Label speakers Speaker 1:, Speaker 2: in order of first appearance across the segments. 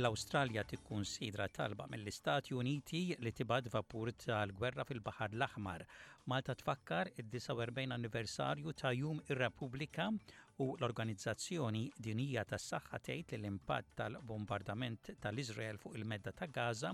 Speaker 1: L-Awstralja tikkunsidra talba mill-Istati Uniti li tibgħat vapur tal-gwerra fil-Baħar l-Aħmar. Malta tfakkar id-49 anniversarju ta' Jum ir-Repubblika u l-Organizzazzjoni Dinija tas-Saħħa tgħid li l-impatt tal-bombardament tal-Iżrael fuq il-Medda ta' Gaza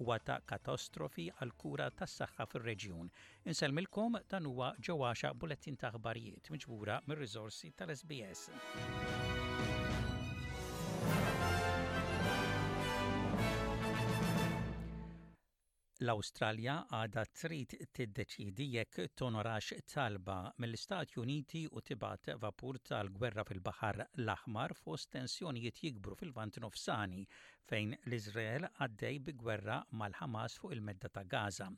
Speaker 1: huwa ta' katastrofi għall kura tas-saħħa fir-reġjun. Insellmilkom dan huwa ġewwaxa bulettin ta' aħbarijiet miġbura mir-riżorsi tal-SBS. l-Awstralja għadha trid tiddeċiedi jekk tonorax talba mill-Istati Uniti u tibgħat vapur tal-gwerra fil-Baħar l-Aħmar fost tensjonijiet jikbru fil-Lvant Nofsani fejn l-Iżrael għaddej bi gwerra mal-Ħamas fuq il-Medda ta' Gaża.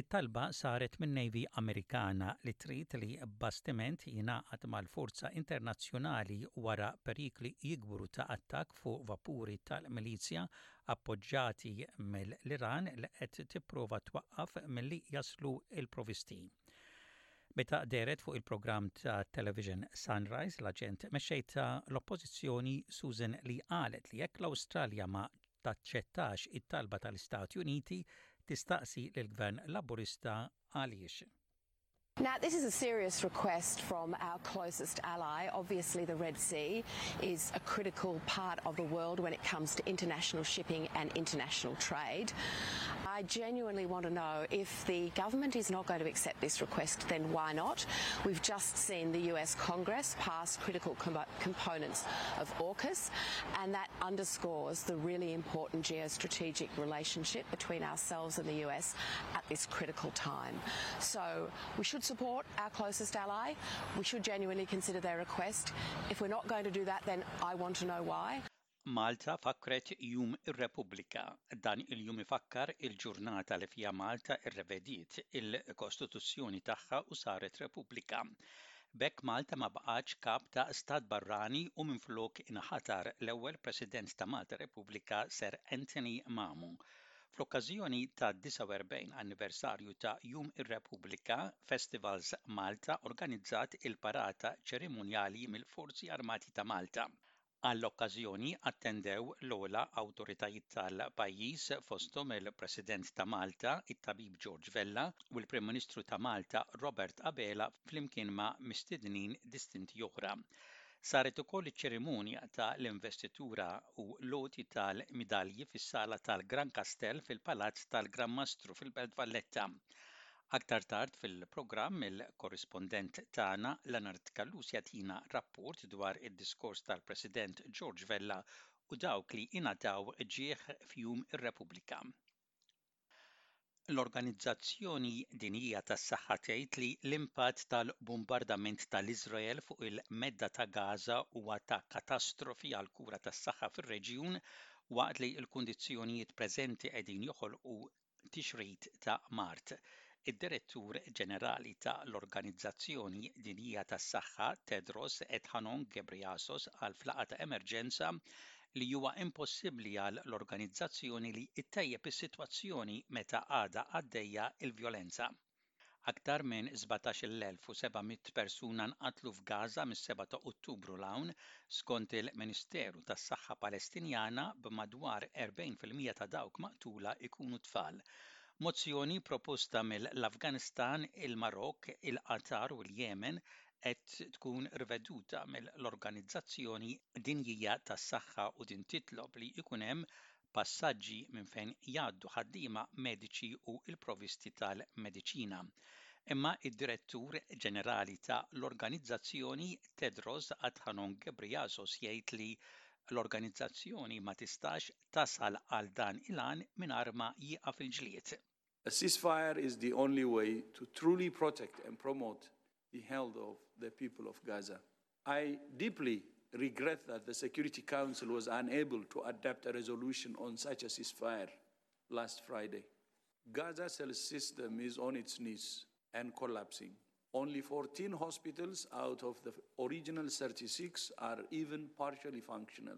Speaker 1: It-talba saret min-Navy Amerikana li trid li bastiment jingħaqad mal-forza internazzjonali wara perikli jikbru ta' attakk fuq vapuri tal-milizja appoġġati mill-Iran li qed tipprova twaqqaf milli jaslu l-provisti. Meta dehret fuq il-programm ta' television Sunrise, l-aġent mexxej ta' l-Oppożizzjoni Susan Lee qalet li jekk l-Awstralja ma taċċettax it-talba tal-Istati Uniti, tistaqsi lill-Gvern Laburista għaliex.
Speaker 2: Now, this is a serious request from our closest ally. Obviously, the Red Sea is a critical part of the world when it comes to international shipping and international trade. I genuinely want to know if the government is not going to accept this request, then why not? We've just seen the US Congress pass critical com- components of AUKUS, and that underscores the really important geostrategic relationship between ourselves and the US at this critical time. So, we should support our closest ally, we should genuinely consider their request, if we're not going to do that then I want to know why.
Speaker 1: Malta fakkret Jum ir-Repubblika, Dan il-jum ifakkar il-ġurnata li fiha Malta rrevediet il-Kostituzzjoni tagħha u saret Repubblika. B'hekk Malta ma baqgħetx kap ta' stat barrani u minflok inħatar l-ewwel President ta' Malta Repubblika Sir Anthony Mamu. Fl-okkażjoni tad-49 anniversarju ta' Jum ir-Repubblika, Festivals Malta organizzat il-parata ċerimonjali mill-Forzi Armati ta' Malta. Għall-okkażjoni attendew l-ogħla awtoritajiet tal-pajjiż fosthom il-President ta' Malta, it-Tabib George Vella u l-Prim Ministru ta' Malta, Robert Abela flimkien ma' mistednin distinti oħra. Saret ukoll iċ-ċerimonja ta' l-investitura u l-għoti tal-midalji fis-Sala tal-Gran Kastell fil-Palazz tal-Gran Mastru fil-Belt Valletta. Aktar tard fil-programm il-korrispondent tagħna Leonard Callus jagħtina rapport dwar id-diskors tal-President George Vella u dawk li ingħataw ġieħ f'Jum ir-Repubblika. l-organizzazzjoni dinjija tas-saħħa tgħid li l-impatt tal-bumbardament tal-iżrael fuq il-medda ta' gaża huwa ta' katastrofi għall-kura tas-saħħa fir-reġjun waqt li l-kundizzjonijiet preżenti qegħdin joħolqu tixrid ta' mard Id-Direttur Ġenerali ta' l-Organizzazzjoni Dinjija tas-Saħħa, Tedros Adhanom Ghebreyesus qal f'laqgħa ta' emerġenza li huwa impossibbli għal l-organizzazzjoni li ttejjeb is-sitwazzjoni meta għadha għaddejja l-vjolenza. Aktar minn 17,700 persuna nqatlu f'Gaza mis-7 ta' Ottubru 'l hawn, skont il-Ministeru tas-Saħħa Palestinjana b'madwar 40 fil-mija ta' dawk maqtula jkunu tfal, Mozzjoni proposta mill-Afganistan, il-Marokk, il-Qatar u l-Jemen qed tkun riveduta mill-Organizzazzjoni Dinjija tas-Saħħa u din titlob li jkun hemm passaġġi minn fejn jgħaddu ħaddiema mediċi u l-provisti tal-mediċina. Imma d-Direttur Ġenerali ta' l-organizzazzjoni Tedros Adhanom Ghebreyesus jgħid li l-organizzazzjoni ma tistax tasal għal dan ilan mingħajr ma jieqa fil-ġlied.
Speaker 3: A ceasefire is the only way to truly protect and promote the health of the people of Gaza. I deeply regret that the Security Council was unable to adapt a resolution on such a ceasefire last Friday. Gaza's health system is on its knees and collapsing. Only 14 hospitals out of the original 36 are even partially functional.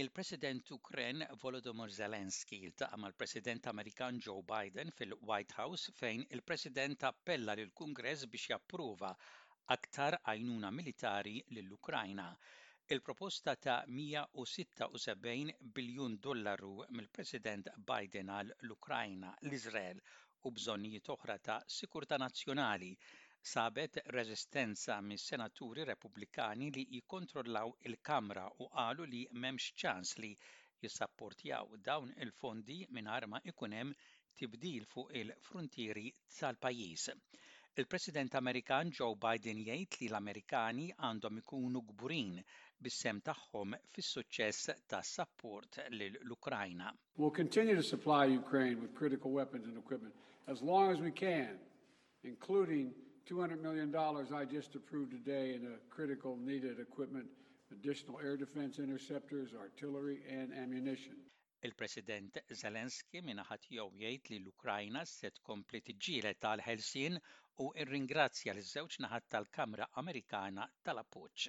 Speaker 1: Il-President Ukren Volodymyr Zelensky jiltaqa' mal-President Amerikan Joe Biden fil-White House fejn il-President appella lill-Kungress biex japprova aktar għajnuna militari lill-Ukrajna. Il-proposta ta' 176 biljun dollaru mill-President Biden għal l-Ukrajna, l-Iżrael u bżonnijiet oħra ta' sikurtà nazzjonali, sabet reżistenza mis-Senaturi Repubblikani li jikkontrollaw il-Kamra u qalu li m'hemmx ċans li jissapportjaw dawn il-fondi mingħajr ma jkun hemm tibdil fuq il-fruntieri tal-pajjiż. Il-President Amerikan Joe Biden jgħid li l-Amerikani għandhom ikunu kburin bis-sehem tagħhom fis-suċċess tas-sapport lill-Ukrajna.
Speaker 4: We'll continue to supply Ukraine with critical weapons and equipment as long as we can, including $200 million I just approved today in a critical needed equipment, additional air defense interceptors, artillery and ammunition.
Speaker 1: Il-President Zelensky minaħa tiegħu jgħid li l-Ukrajna se tkompli tiġġieled għal ħelsien u rringrazzja liż-żewġ naħat tal-Kamra Amerikana tal-appoġġ.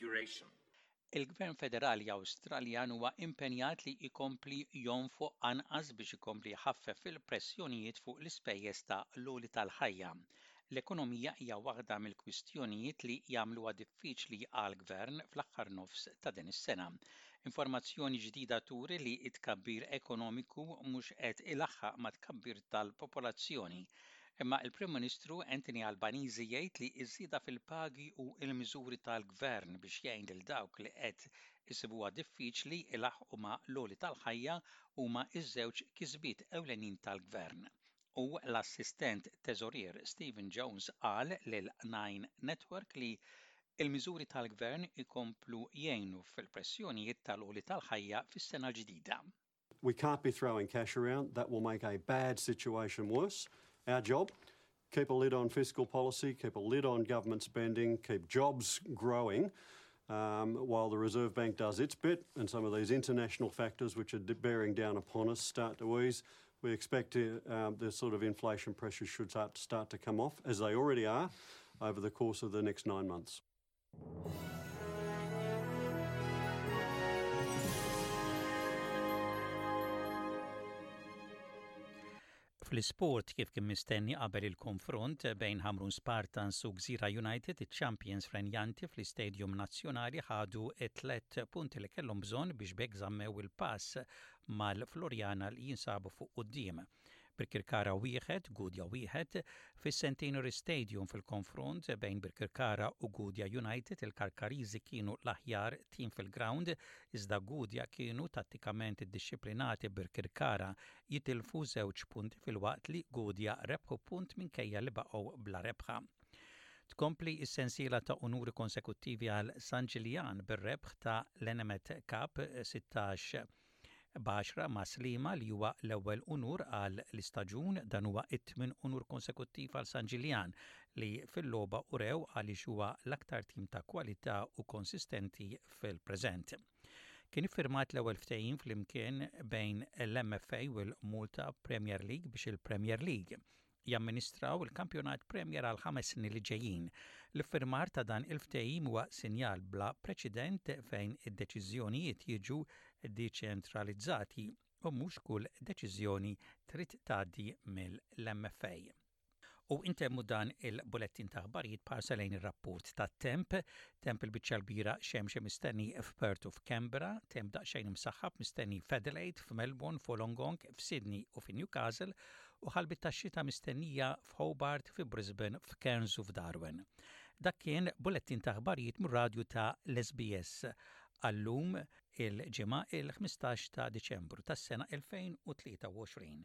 Speaker 5: duration.
Speaker 1: Il-Gvern Federali Awstraljan huwa impenjat li jkompli jonfoq anqas biex ikompli jħaffef il-pressjonijiet fuq l-ispejjeż ta' l-għoli tal-ħajja. L-ekonomija hija waħda mill-kwistjonijiet li jagħmluha diffiċli għall-Gvern fl-aħħar nofs ta' din is-sena. Informazzjoni ġdida turi li t-tkabbir ekonomiku mhux qed ilaħħaq mat-tkabbir tal-popolazzjoni. Imma il-Prim Ministru Anthony Albanizi jgħid li ż-żieda fil-pagi u l-miżuri tal-Gvern biex jgħin lil dawk li qed isibuha diffiċli ilaħħqu ma' l-għoli tal-ħajja huma ż-żewġ kisbiet ewlenin tal-Gvern u l-Assistent Teżorier Stephen Jones qal lil Nine Network li l-miżuri tal-Gvern ikomplu jgħinu fil-pressjonijiet tal-għoli tal-ħajja fis-sena l-ġdida.
Speaker 6: We can't be throwing cash around. That will make a bad situation worse. Our job keep a lid on fiscal policy, keep a lid on government spending, keep jobs growing, um, while the Reserve Bank does its bit and some of these international factors which are bearing down upon us start to ease we expect to, um, the sort of inflation pressures should start, start to come off, as they already are, over the course of the next nine months.
Speaker 1: Fl-isport kif kien mistenni qabel il-konfront bejn Hamrun Spartans u Gżira United iċ-champions renjanti fl-Istadium Nazzjonali ħadu t-tlet punti li kellhom bżonn biex bekk żammew il-pass mal-Floriana li jinsabu fuq quddiem. Birkirkara wieħed, Gudja wieħed, Fis-Centenary Stadium fil-konfront bejn Birkirkara u Gudja United il-Karkariżi kienu l-aħjar tim fil-grawnd iżda Gudja kienu tattikament iddixxiplinati Birkirkara jitilfu żewġ punti filwaqt li Gudja rebħu punt minkejja li baqgħu bla rebħa. Tkompli s-sensiela ta' unuri konsekuttivi għal San Ġiljan bir-rebħ ta' l-Enemed Cup 16 b'għaxra ma' Sliema li huwa l-ewwel unur għal l-istaġun. Dan huwa t-tmien unur konsekuttiv għal San Ġiljan li fil-logħba urew għaliex huwa l-aktar tim ta' kwalità u konsistenti fil-preżent. Kien iffirmat l-ewwel ftehim flimkien bejn l-MFA u l-Malta Premier League biex il-Premier League jamministraw il-kampjonat Premier għal ħames snin li ġejjin. L-iffirmar ta' dan il-ftehim huwa sinjal bla preċedent fejn id-deċiżjonijiet jiġu deċentralizzati u mhux kull deċiżjoni trid tgħaddi mill-MFA. U intemmu dan il-bulettin ta' ħbarijiet parsa lejn ir-rapport ta' temp, temp il-biċċa l-bira xemx mistenni f'Perth u f'Canberra, temp daqsxejn imsaħħab mistenni f'Adelaide, f'Melbourne, f'Olongong, f'Sydney u f'Newcastle, u ħalbit tax-xita mistennija f'Hobart, fi Brisbane, f'Cairns u f'Darwen. Dak kien bullettin ta' aħbarijiet mir-radju ta' l-SBS għal-lum il-Ġimgħa il-15 ta' Diċembru tas-sena 2023.